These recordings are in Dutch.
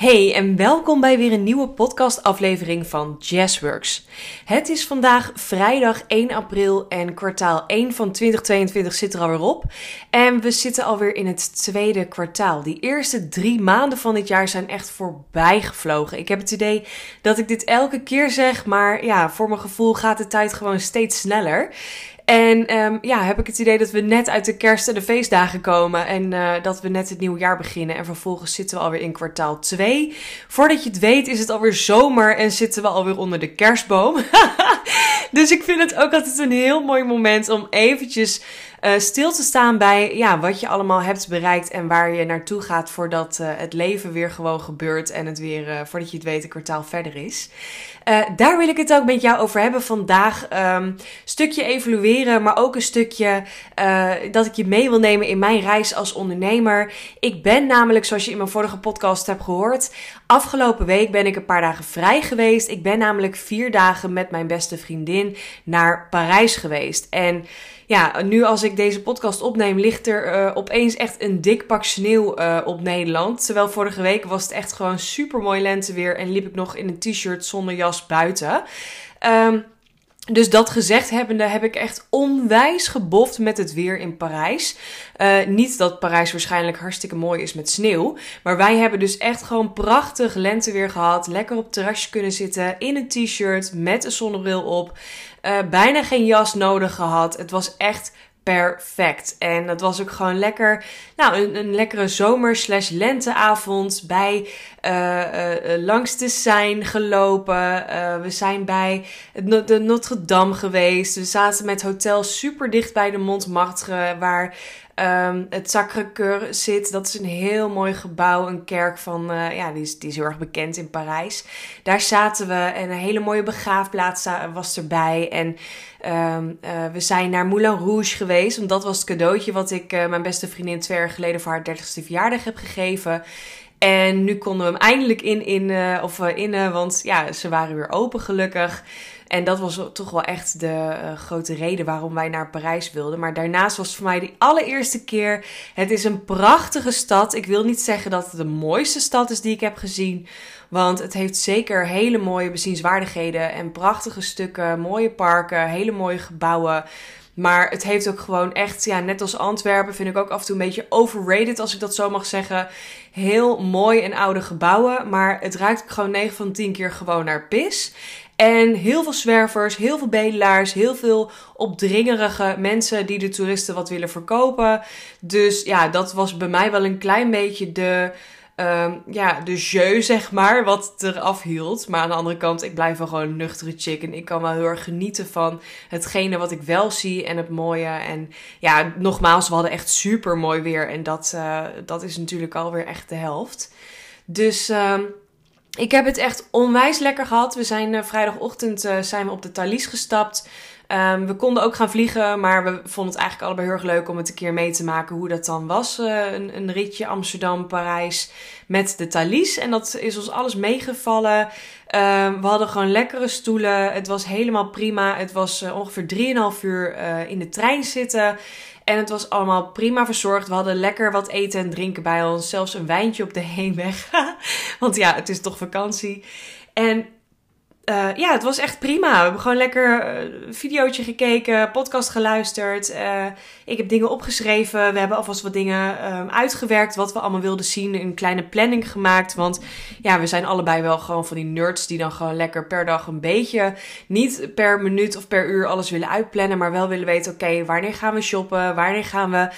Hey en welkom bij weer een nieuwe podcastaflevering van Jazzworks. Het is vandaag vrijdag 1 april en kwartaal 1 van 2022 zit er alweer op. En we zitten alweer in het tweede kwartaal. Die eerste drie maanden van dit jaar zijn echt voorbij gevlogen. Ik heb het idee dat ik dit elke keer zeg, maar ja, voor mijn gevoel gaat de tijd gewoon steeds sneller. En um, ja, heb ik het idee dat we net uit de kerst en de feestdagen komen. En uh, dat we net het nieuwe jaar beginnen. En vervolgens zitten we alweer in kwartaal 2. Voordat je het weet is het alweer zomer en zitten we alweer onder de kerstboom. dus ik vind het ook altijd een heel mooi moment om eventjes uh, stil te staan bij ja, wat je allemaal hebt bereikt en waar je naartoe gaat voordat uh, het leven weer gewoon gebeurt en het weer, uh, voordat je het weet, een kwartaal verder is. daar wil ik het ook met jou over hebben vandaag. Um, stukje evalueren, maar ook een stukje dat ik je mee wil nemen in mijn reis als ondernemer. Ik ben namelijk, zoals je in mijn vorige podcast hebt gehoord, afgelopen week ben ik een paar dagen vrij geweest. Ik ben namelijk vier dagen met mijn beste vriendin naar Parijs geweest. En ja, nu als ik deze podcast opneem, ligt er uh, opeens echt een dik pak sneeuw uh, op Nederland. Terwijl vorige week was het echt gewoon super mooi lenteweer en liep ik nog in een t-shirt zonder jas buiten. Um, dus dat gezegd hebbende heb ik echt onwijs geboft met het weer in Parijs. Uh, niet dat Parijs waarschijnlijk hartstikke mooi is met sneeuw. Maar wij hebben dus echt gewoon prachtig lenteweer gehad. Lekker op het terrasje kunnen zitten in een t-shirt met een zonnebril op. Uh, bijna geen jas nodig gehad. Het was echt perfect. En dat was ook gewoon lekker, nou, een, een lekkere zomer slash lenteavond bij uh, uh, langs de Seine gelopen. We zijn bij de Notre Dame geweest. We zaten met hotel super dicht bij de Montmartre, waar um, het Sacré-Cœur zit. Dat is een heel mooi gebouw, een kerk van, ja, die is, die is heel erg bekend in Parijs. Daar zaten we en een hele mooie begraafplaats was erbij. En Um, uh, we zijn naar Moulin Rouge geweest. Want dat was het cadeautje wat ik uh, mijn beste vriendin twee jaar geleden voor haar 30ste verjaardag heb gegeven. En nu konden we hem eindelijk in, in of innen, want ja, ze waren weer open gelukkig. En dat was toch wel echt de uh, grote reden waarom wij naar Parijs wilden. Maar daarnaast was het voor mij de allereerste keer. Het is een prachtige stad. Ik wil niet zeggen dat het de mooiste stad is die ik heb gezien. Want het heeft zeker hele mooie bezienswaardigheden en prachtige stukken, mooie parken, hele mooie gebouwen. Maar het heeft ook gewoon echt, ja, net als Antwerpen, vind ik ook af en toe een beetje overrated, als ik dat zo mag zeggen. Heel mooi en oude gebouwen, maar het ruikt gewoon 9 van 10 keer gewoon naar pis. En heel veel zwervers, heel veel bedelaars, heel veel opdringerige mensen die de toeristen wat willen verkopen. Dus ja, dat was bij mij wel een klein beetje de um, ja, de jeu, zeg maar, wat eraf hield. Maar aan de andere kant, ik blijf wel gewoon een nuchtere chick. En ik kan wel heel erg genieten van hetgene wat ik wel zie en het mooie. En ja, nogmaals, we hadden echt super mooi weer. En dat, uh, dat is natuurlijk alweer echt de helft. Dus... Um, ik heb het echt onwijs lekker gehad. We zijn uh, vrijdagochtend uh, zijn we op de Thalys gestapt. Um, we konden ook gaan vliegen, maar we vonden het eigenlijk allebei heel erg leuk om het een keer mee te maken hoe dat dan was. Uh, een, een, ritje Amsterdam-Parijs met de Thalys. En dat is ons alles meegevallen. Um, we hadden gewoon lekkere stoelen. Het was helemaal prima. Het was uh, ongeveer 3,5 uur uh, in de trein zitten. En het was allemaal prima verzorgd. We hadden lekker wat eten en drinken bij ons. Zelfs een wijntje op de heenweg. Want ja, het is toch vakantie. En uh, ja, het was echt prima. We hebben gewoon lekker een uh, videootje gekeken, podcast geluisterd. Uh, ik heb dingen opgeschreven. We hebben alvast wat dingen um, uitgewerkt wat we allemaal wilden zien. Een kleine planning gemaakt. Want ja, we zijn allebei wel gewoon van die nerds die dan gewoon lekker per dag een beetje, niet per minuut of per uur alles willen uitplannen. Maar wel willen weten, oké, wanneer gaan we shoppen? Wanneer gaan we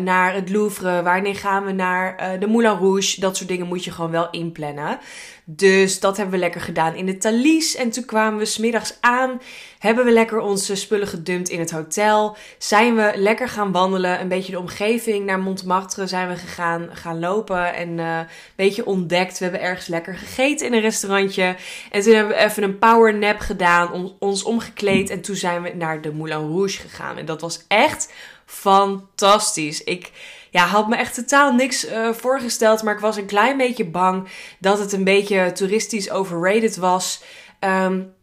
naar het Louvre? Wanneer gaan we naar de Moulin Rouge? Dat soort dingen moet je gewoon wel inplannen. Dus dat hebben we lekker gedaan in de Thalys. En toen kwamen we smiddags aan. Hebben we lekker onze spullen gedumpt in het hotel. Zijn we lekker gaan wandelen. Een beetje de omgeving naar Montmartre zijn we gegaan gaan lopen. En uh, een beetje ontdekt. We hebben ergens lekker gegeten in een restaurantje. En toen hebben we even een power nap gedaan. ons omgekleed. En toen zijn we naar de Moulin Rouge gegaan. En dat was echt fantastisch. Ik ja, had me echt totaal niks uh, voorgesteld. Maar ik was een klein beetje bang dat het een beetje toeristisch overrated was. Um,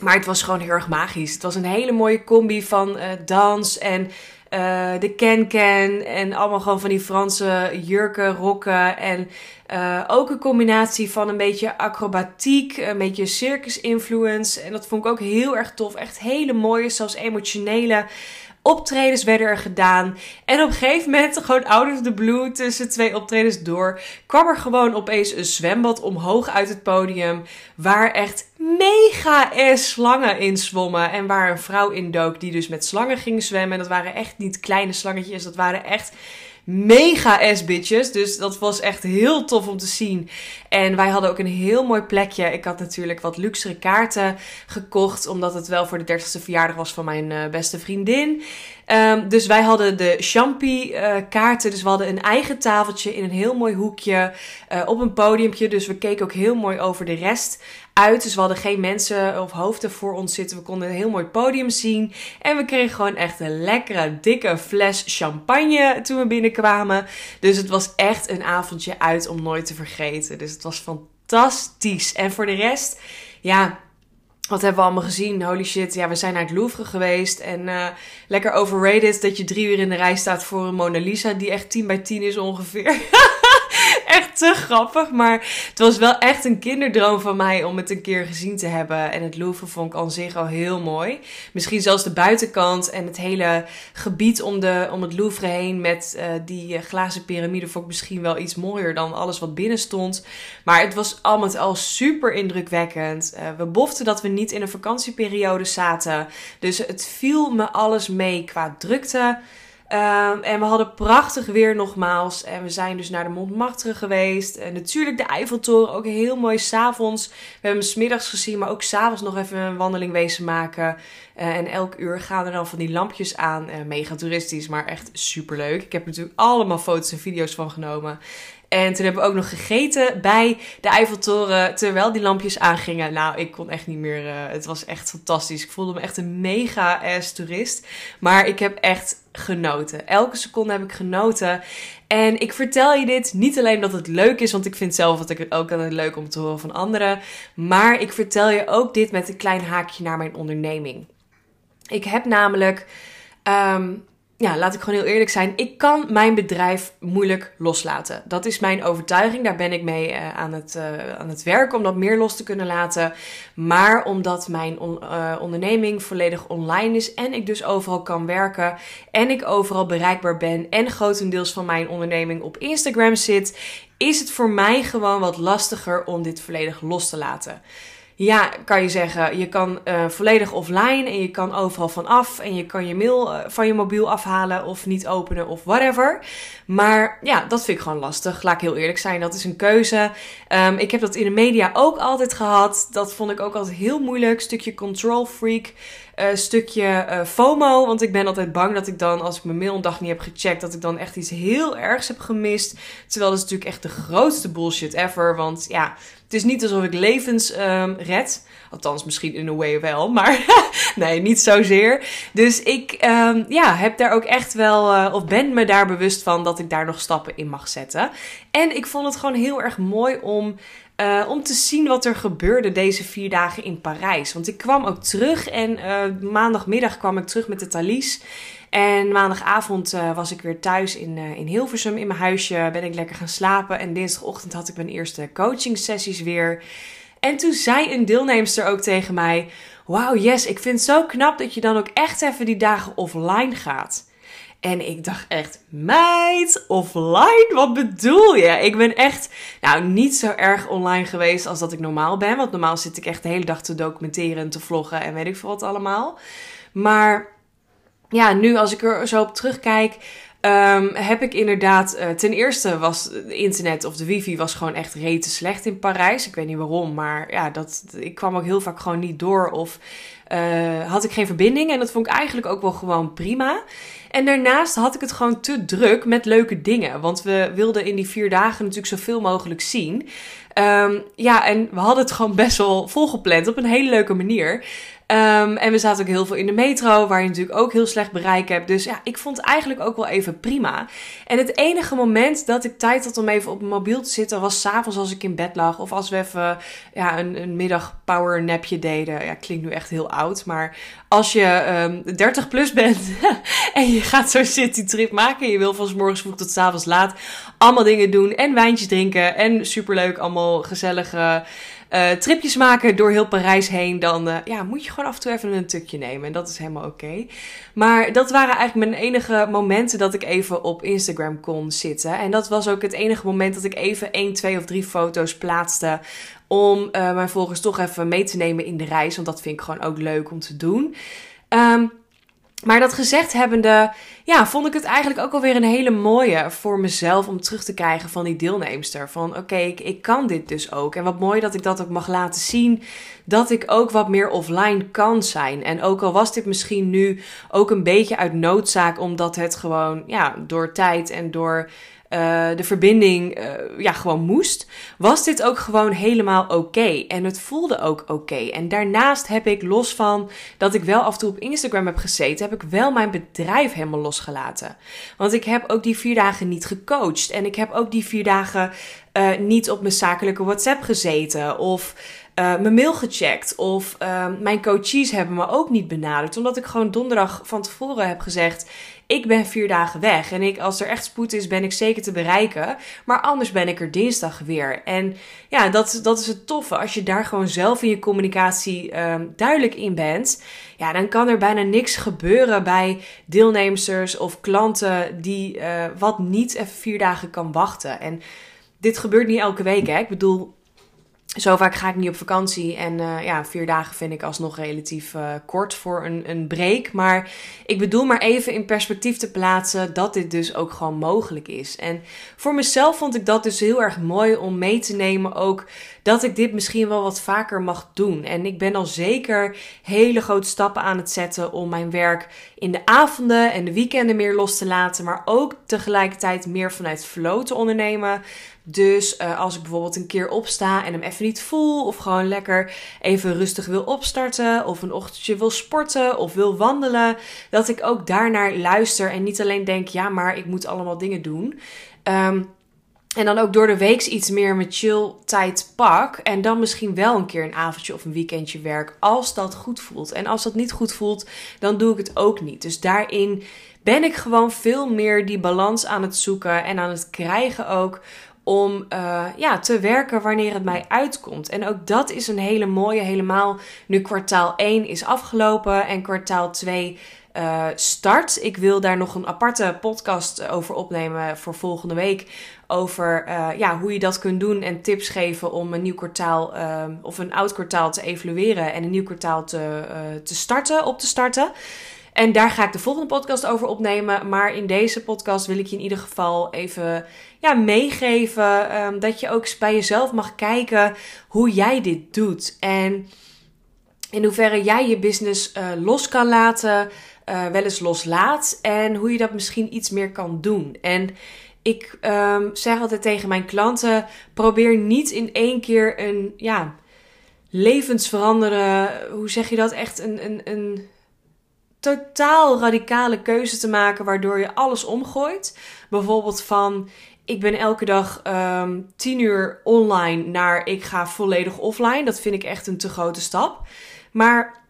maar het was gewoon heel erg magisch. Het was een hele mooie combi van uh, dans en uh, de can-can en allemaal gewoon van die Franse jurken, rokken en uh, ook een combinatie van een beetje acrobatiek, een beetje circus influence en dat vond ik ook heel erg tof. Echt hele mooie, zelfs emotionele optredens werden er gedaan. En op een gegeven moment, gewoon out of the blue, tussen twee optredens door, kwam er gewoon opeens een zwembad omhoog uit het podium. Waar echt mega slangen in zwommen. En waar een vrouw in dook die dus met slangen ging zwemmen. En dat waren echt niet kleine slangetjes, dat waren echt mega ass bitches. Dus dat was echt heel tof om te zien. En wij hadden ook een heel mooi plekje. Ik had natuurlijk wat luxere kaarten gekocht. Omdat het wel voor de 30ste verjaardag was van mijn uh, beste vriendin. Um, dus wij hadden de champie uh, kaarten. Dus we hadden een eigen tafeltje in een heel mooi hoekje. Uh, op een podiumpje. Dus we keken ook heel mooi over de rest uit. Dus we hadden geen mensen of hoofden voor ons zitten. We konden een heel mooi podium zien. En we kregen gewoon echt een lekkere, dikke fles champagne toen we binnenkwamen. Dus het was echt een avondje uit om nooit te vergeten. Dus het was fantastisch. En voor de rest, ja, wat hebben we allemaal gezien? Holy shit, ja, we zijn naar het Louvre geweest. En uh, lekker overrated dat je drie uur in de rij staat voor een Mona Lisa die echt 10 bij 10 is ongeveer. echt te grappig. Maar het was wel echt een kinderdroom van mij om het een keer gezien te hebben. En het Louvre vond ik aan zich al heel mooi. Misschien zelfs de buitenkant en het hele gebied om, de, om het Louvre heen met uh, die uh, glazen piramide vond ik misschien wel iets mooier dan alles wat binnen stond. Maar het was al met al super indrukwekkend. Uh, we boften dat we niet in een vakantieperiode zaten. Dus het viel me alles mee qua drukte. Um, en we hadden prachtig weer nogmaals. En we zijn dus naar de Montmartre geweest. En natuurlijk de Eiffeltoren, ook heel mooi s'avonds. We hebben hem smiddags gezien, maar ook s'avonds nog even een wandeling wezen maken. Uh, en elk uur gaan er dan van die lampjes aan. Uh, mega toeristisch, maar echt super leuk. Ik heb natuurlijk allemaal foto's en video's van genomen. En toen hebben we ook nog gegeten bij de Eiffeltoren terwijl die lampjes aangingen. Nou, ik kon echt niet meer. Uh, het was echt fantastisch. Ik voelde me echt een mega ass toerist. Maar ik heb echt genoten. Elke seconde heb ik genoten. En ik vertel je dit niet alleen omdat het leuk is, want ik vind zelf dat ik het ook altijd leuk om te horen van anderen. Maar ik vertel je ook dit met een klein haakje naar mijn onderneming. Ik heb namelijk um, ja, laat ik gewoon heel eerlijk zijn. Ik kan mijn bedrijf moeilijk loslaten. Dat is mijn overtuiging. Daar ben ik mee uh, aan, het, uh, aan het werken om dat meer los te kunnen laten. Maar omdat mijn uh, onderneming volledig online is en ik dus overal kan werken en ik overal bereikbaar ben en grotendeels van mijn onderneming op Instagram zit, is het voor mij gewoon wat lastiger om dit volledig los te laten ja, kan je zeggen, je kan uh, volledig offline en je kan overal vanaf en je kan je mail uh, van je mobiel afhalen of niet openen of whatever. Maar ja, dat vind ik gewoon lastig. Laat ik heel eerlijk zijn, dat is een keuze. Um, ik heb dat in de media ook altijd gehad. Dat vond ik ook altijd heel moeilijk. Stukje control freak. Uh, stukje uh, FOMO. Want ik ben altijd bang dat ik dan, als ik mijn mail een dag niet heb gecheckt, dat ik dan echt iets heel ergs heb gemist. Terwijl dat is natuurlijk echt de grootste bullshit ever. Want ja, het is niet alsof ik levens um, red. Althans, misschien in een way wel. Maar nee, niet zozeer. Dus ik um, ja, heb daar ook echt wel, uh, of ben me daar bewust van dat ik daar nog stappen in mag zetten. En ik vond het gewoon heel erg mooi om uh, om te zien wat er gebeurde deze vier dagen in Parijs. Want ik kwam ook terug en uh, maandagmiddag kwam ik terug met de Thalys. En maandagavond uh, was ik weer thuis in, in Hilversum in mijn huisje. Ben ik lekker gaan slapen. En dinsdagochtend had ik mijn eerste coaching sessies weer. En toen zei een deelnemster ook tegen mij: Wauw, yes, ik vind het zo knap dat je dan ook echt even die dagen offline gaat. En ik dacht echt, meid, offline? Wat bedoel je? Ik ben echt, nou, niet zo erg online geweest als dat ik normaal ben. Want normaal zit ik echt de hele dag te documenteren en te vloggen en weet ik veel wat allemaal. Maar ja, nu als ik er zo op terugkijk, Um, heb ik inderdaad, uh, ten eerste was het internet of de wifi was gewoon echt rete slecht in Parijs. Ik weet niet waarom, maar ja, dat, ik kwam ook heel vaak gewoon niet door of uh, had ik geen verbinding. En dat vond ik eigenlijk ook wel gewoon prima. En daarnaast had ik het gewoon te druk met leuke dingen. Want we wilden in die vier dagen natuurlijk zoveel mogelijk zien. Um, ja, en we hadden het gewoon best wel volgepland op een hele leuke manier. Um, en we zaten ook heel veel in de metro, waar je natuurlijk ook heel slecht bereik hebt. Dus ja, ik vond het eigenlijk ook wel even prima. En het enige moment dat ik tijd had om even op mijn mobiel te zitten, was s'avonds als ik in bed lag. Of als we even ja, een, een middag power napje deden. Ja, klinkt nu echt heel oud. Maar als je 30 ehm, plus bent en je gaat zo'n citytrip maken. En je wil van s morgens vroeg tot s avonds laat allemaal dingen doen. En wijntjes drinken. En superleuk allemaal gezellige uh, tripjes maken door heel Parijs heen, dan uh, ja, moet je gewoon af en toe even een tukje nemen. En dat is helemaal oké. Maar dat waren eigenlijk mijn enige momenten dat ik even op Instagram kon zitten. En dat was ook het enige moment dat ik even 1, 2 of 3 foto's plaatste. Om uh, mijn volgers toch even mee te nemen in de reis. Want dat vind ik gewoon ook leuk om te doen. Um, maar dat gezegd hebbende, ja, vond ik het eigenlijk ook alweer een hele mooie voor mezelf om terug te krijgen van die deelnemster. Van oké, ik, ik kan dit dus ook. En wat mooi dat ik dat ook mag laten zien. Dat ik ook wat meer offline kan zijn. En ook al was dit misschien nu ook een beetje uit noodzaak, omdat het gewoon, ja, door tijd en door uh, de verbinding uh, ja, gewoon moest, was dit ook gewoon helemaal oké. En het voelde ook oké. En daarnaast heb ik los van dat ik wel af en toe op Instagram heb gezeten, heb ik wel mijn bedrijf helemaal losgelaten. Want ik heb ook die vier dagen niet gecoacht. En ik heb ook die vier dagen uh, niet op mijn zakelijke WhatsApp gezeten. Of mijn mail gecheckt. Of mijn coaches hebben me ook niet benaderd. Omdat ik gewoon donderdag van tevoren heb gezegd: ik ben vier dagen weg. En ik, als er echt spoed is, ben ik zeker te bereiken. Maar anders ben ik er dinsdag weer. En ja, dat, dat is het toffe. Als je daar gewoon zelf in je communicatie um, duidelijk in bent. Ja, dan kan er bijna niks gebeuren bij deelnemers of klanten die uh, wat niet even vier dagen kan wachten. En dit gebeurt niet elke week. Hè? Ik bedoel, zo vaak ga ik niet op vakantie. En uh, ja, vier dagen vind ik alsnog relatief uh, kort voor een, een break. Maar ik bedoel maar even in perspectief te plaatsen dat dit dus ook gewoon mogelijk is. En voor mezelf vond ik dat dus heel erg mooi om mee te nemen. Ook dat ik dit misschien wel wat vaker mag doen. En ik ben al zeker hele grote stappen aan het zetten om mijn werk in de avonden en de weekenden meer los te laten. Maar ook tegelijkertijd meer vanuit flow te ondernemen. Dus uh, als ik bijvoorbeeld een keer opsta en hem even niet voel, of gewoon lekker even rustig wil opstarten, of een ochtendje wil sporten of wil wandelen, dat ik ook daarnaar luister en niet alleen denk: ja, maar ik moet allemaal dingen doen. Um, en dan ook door de week iets meer met chill tijd pak. En dan misschien wel een keer een avondje of een weekendje werk. Als dat goed voelt. En als dat niet goed voelt, dan doe ik het ook niet. Dus daarin ben ik gewoon veel meer die balans aan het zoeken. En aan het krijgen ook om uh, ja, te werken wanneer het mij uitkomt. En ook dat is een hele mooie, helemaal nu kwartaal 1 is afgelopen en kwartaal 2 uh, start. Ik wil daar nog een aparte podcast over opnemen voor volgende week. Over uh, ja, hoe je dat kunt doen en tips geven om een nieuw kwartaal of een oud kwartaal te evalueren en een nieuw kwartaal te, te starten, op te starten. En daar ga ik de volgende podcast over opnemen. Maar in deze podcast wil ik je in ieder geval even ja, meegeven. Um, dat je ook bij jezelf mag kijken hoe jij dit doet. En in hoeverre jij je business uh, los kan laten. Uh, wel eens loslaat. En hoe je dat misschien iets meer kan doen. En ik um, zeg altijd tegen mijn klanten: probeer niet in één keer een ja, levensveranderen. Hoe zeg je dat? Echt een, een, een totaal radicale keuze te maken waardoor je alles omgooit. Bijvoorbeeld van ik ben elke dag um, 10 uur online naar ik ga volledig offline. Dat vind ik echt een te grote stap. Maar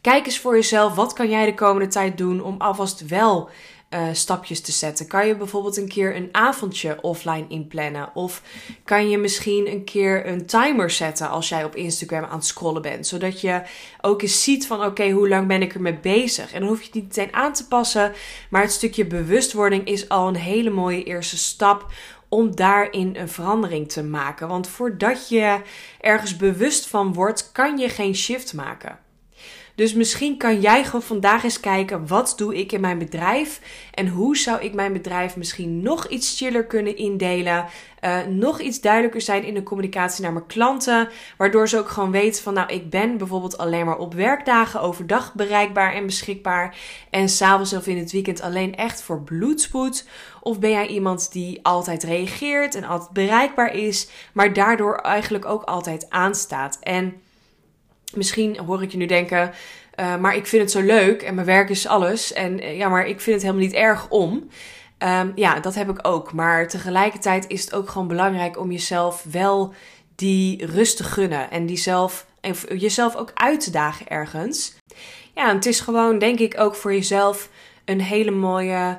kijk eens voor jezelf, wat kan jij de komende tijd doen om alvast wel uh, stapjes te zetten? Kan je bijvoorbeeld een keer een avondje offline inplannen? Of kan je misschien een keer een timer zetten als jij op Instagram aan het scrollen bent? Zodat je ook eens ziet van oké, hoe lang ben ik ermee bezig? En dan hoef je het niet meteen aan te passen. Maar het stukje bewustwording is al een hele mooie eerste stap om daarin een verandering te maken. Want voordat je ergens bewust van wordt, kan je geen shift maken. Dus misschien kan jij gewoon vandaag eens kijken: wat doe ik in mijn bedrijf? En hoe zou ik mijn bedrijf misschien nog iets chiller kunnen indelen? Uh, nog iets duidelijker zijn in de communicatie naar mijn klanten. Waardoor ze ook gewoon weten van nou, ik ben bijvoorbeeld alleen maar op werkdagen overdag bereikbaar en beschikbaar. En s'avonds of in het weekend alleen echt voor bloedspoed. Of ben jij iemand die altijd reageert en altijd bereikbaar is, maar daardoor eigenlijk ook altijd aanstaat. En Misschien hoor ik je nu denken, uh, maar ik vind het zo leuk en mijn werk is alles. En uh, ja, maar ik vind het helemaal niet erg om. Um, ja, dat heb ik ook. Maar tegelijkertijd is het ook gewoon belangrijk om jezelf wel die rust te gunnen. En die zelf jezelf ook uit te dagen ergens. Ja, het is gewoon, denk ik, ook voor jezelf een hele mooie.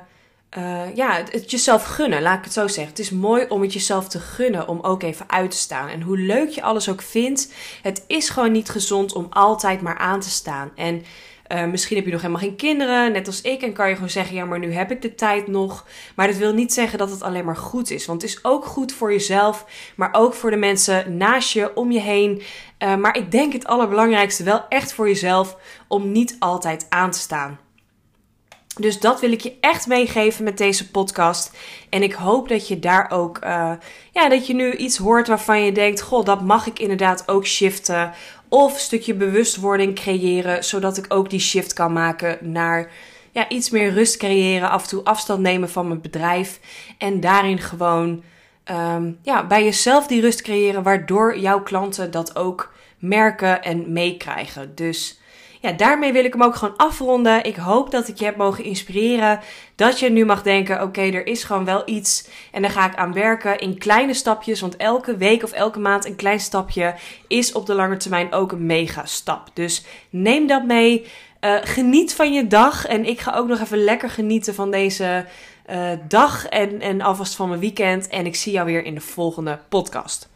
Uh, ja, het, jezelf gunnen, laat ik het zo zeggen. Het is mooi om het jezelf te gunnen, om ook even uit te staan. En hoe leuk je alles ook vindt, het is gewoon niet gezond om altijd maar aan te staan. En uh, misschien heb je nog helemaal geen kinderen, net als ik, en kan je gewoon zeggen: ja, maar nu heb ik de tijd nog. Maar dat wil niet zeggen dat het alleen maar goed is. Want het is ook goed voor jezelf, maar ook voor de mensen naast je, om je heen. Uh, maar ik denk het allerbelangrijkste wel echt voor jezelf om niet altijd aan te staan. Dus dat wil ik je echt meegeven met deze podcast. En ik hoop dat je daar ook, uh, ja, dat je nu iets hoort waarvan je denkt: Goh, dat mag ik inderdaad ook shiften. Of een stukje bewustwording creëren, zodat ik ook die shift kan maken naar ja, iets meer rust creëren. Af en toe afstand nemen van mijn bedrijf. En daarin gewoon um, ja, bij jezelf die rust creëren, waardoor jouw klanten dat ook merken en meekrijgen. Dus ja, daarmee wil ik hem ook gewoon afronden. Ik hoop dat ik je heb mogen inspireren. Dat je nu mag denken: oké, er is gewoon wel iets. En daar ga ik aan werken in kleine stapjes. Want elke week of elke maand een klein stapje is op de lange termijn ook een mega stap. Dus neem dat mee. Uh, geniet van je dag. En ik ga ook nog even lekker genieten van deze uh, dag. En, en alvast van mijn weekend. En ik zie jou weer in de volgende podcast.